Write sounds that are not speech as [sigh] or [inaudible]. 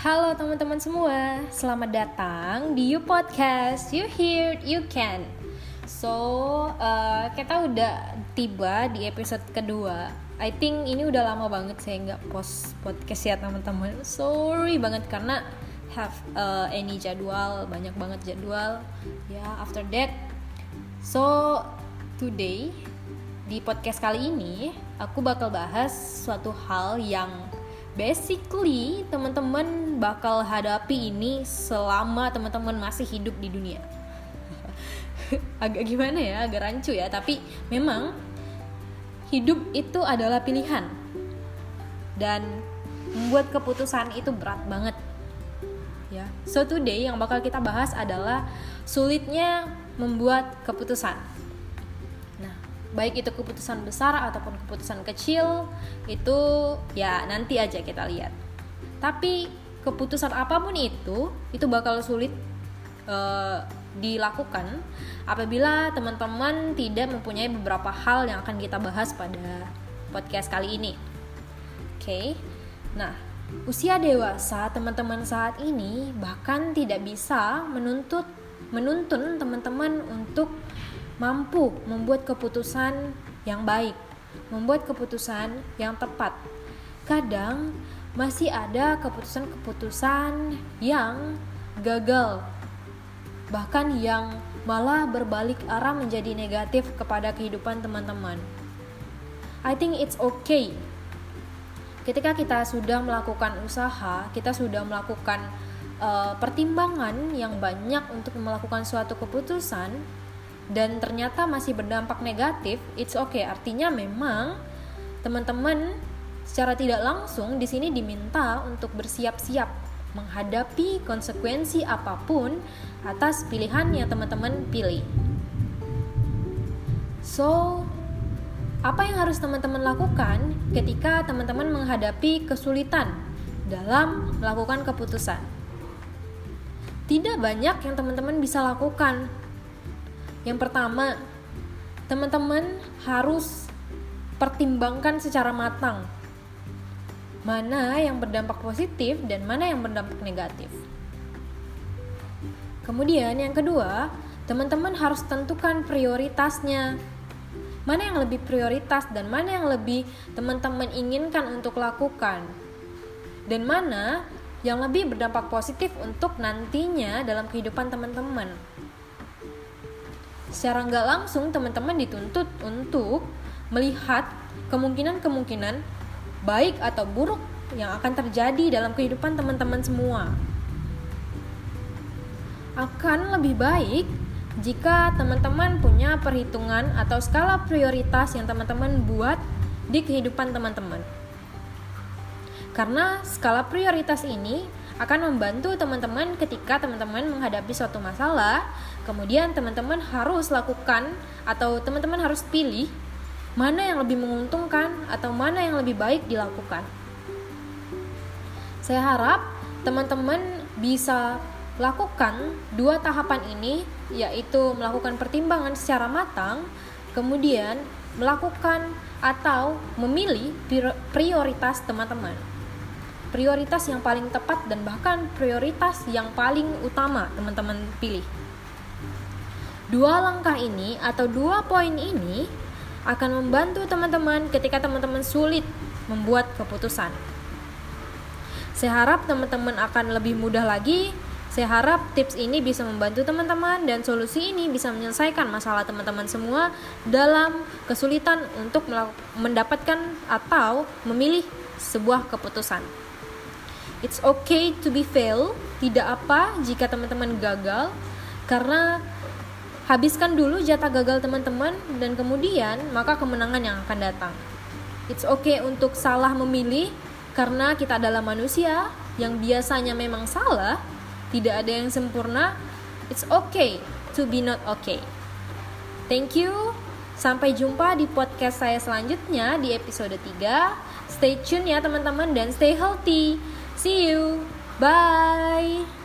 Halo teman-teman semua, selamat datang di You Podcast. You hear, you can. So, uh, kita udah tiba di episode kedua. I think ini udah lama banget saya nggak post podcast ya teman-teman. Sorry banget karena have uh, any jadwal, banyak banget jadwal. Ya, yeah, after that, so today di podcast kali ini aku bakal bahas suatu hal yang basically teman-teman bakal hadapi ini selama teman-teman masih hidup di dunia. [laughs] Agak gimana ya? Agak rancu ya. Tapi memang hidup itu adalah pilihan. Dan membuat keputusan itu berat banget. Ya. So today yang bakal kita bahas adalah sulitnya membuat keputusan. Baik itu keputusan besar ataupun keputusan kecil itu ya nanti aja kita lihat. Tapi keputusan apa pun itu itu bakal sulit uh, dilakukan apabila teman-teman tidak mempunyai beberapa hal yang akan kita bahas pada podcast kali ini oke okay? nah usia dewasa teman-teman saat ini bahkan tidak bisa menuntut menuntun teman-teman untuk mampu membuat keputusan yang baik, membuat keputusan yang tepat. Kadang masih ada keputusan-keputusan yang gagal, bahkan yang malah berbalik arah menjadi negatif kepada kehidupan teman-teman. I think it's okay. Ketika kita sudah melakukan usaha, kita sudah melakukan uh, pertimbangan yang banyak untuk melakukan suatu keputusan, dan ternyata masih berdampak negatif, it's okay. Artinya memang teman-teman secara tidak langsung di sini diminta untuk bersiap-siap menghadapi konsekuensi apa pun atas pilihan yang teman-teman pilih. So, apa yang harus teman-teman lakukan ketika teman-teman menghadapi kesulitan dalam melakukan keputusan? Tidak banyak yang teman-teman bisa lakukan yang pertama, teman-teman harus pertimbangkan secara matang mana yang berdampak positif dan mana yang berdampak negatif. Kemudian yang kedua, teman-teman harus tentukan prioritasnya. Mana yang lebih prioritas dan mana yang lebih teman-teman inginkan untuk lakukan. Dan mana yang lebih berdampak positif untuk nantinya dalam kehidupan teman-teman secara nggak langsung teman-teman dituntut untuk melihat kemungkinan-kemungkinan baik atau buruk yang akan terjadi dalam kehidupan teman-teman semua. Akan lebih baik jika teman-teman punya perhitungan atau skala prioritas yang teman-teman buat di kehidupan teman-teman. Karena skala prioritas ini akan membantu teman-teman ketika teman-teman menghadapi suatu masalah. Kemudian teman-teman harus lakukan atau teman-teman harus pilih mana yang lebih menguntungkan atau mana yang lebih baik dilakukan. Saya harap teman-teman bisa lakukan dua tahapan ini yaitu melakukan pertimbangan secara matang, kemudian melakukan atau memilih prioritas teman-teman prioritas yang paling tepat dan bahkan prioritas yang paling utama teman-teman pilih. Dua langkah ini atau dua poin ini akan membantu teman-teman ketika teman-teman sulit membuat keputusan. Saya harap teman-teman akan lebih mudah lagi. Saya harap tips ini bisa membantu teman-teman dan solusi ini bisa menyelesaikan masalah teman-teman semua dalam kesulitan untuk mendapatkan atau memilih sebuah keputusan. It's okay to be fail, tidak apa jika teman-teman gagal karena habiskan dulu jatah gagal teman-teman dan kemudian maka kemenangan yang akan datang. It's okay untuk salah memilih karena kita adalah manusia yang biasanya memang salah, tidak ada yang sempurna. It's okay to be not okay. Thank you. Sampai jumpa di podcast saya selanjutnya di episode 3. Stay tune ya teman-teman dan stay healthy. See you. Bye.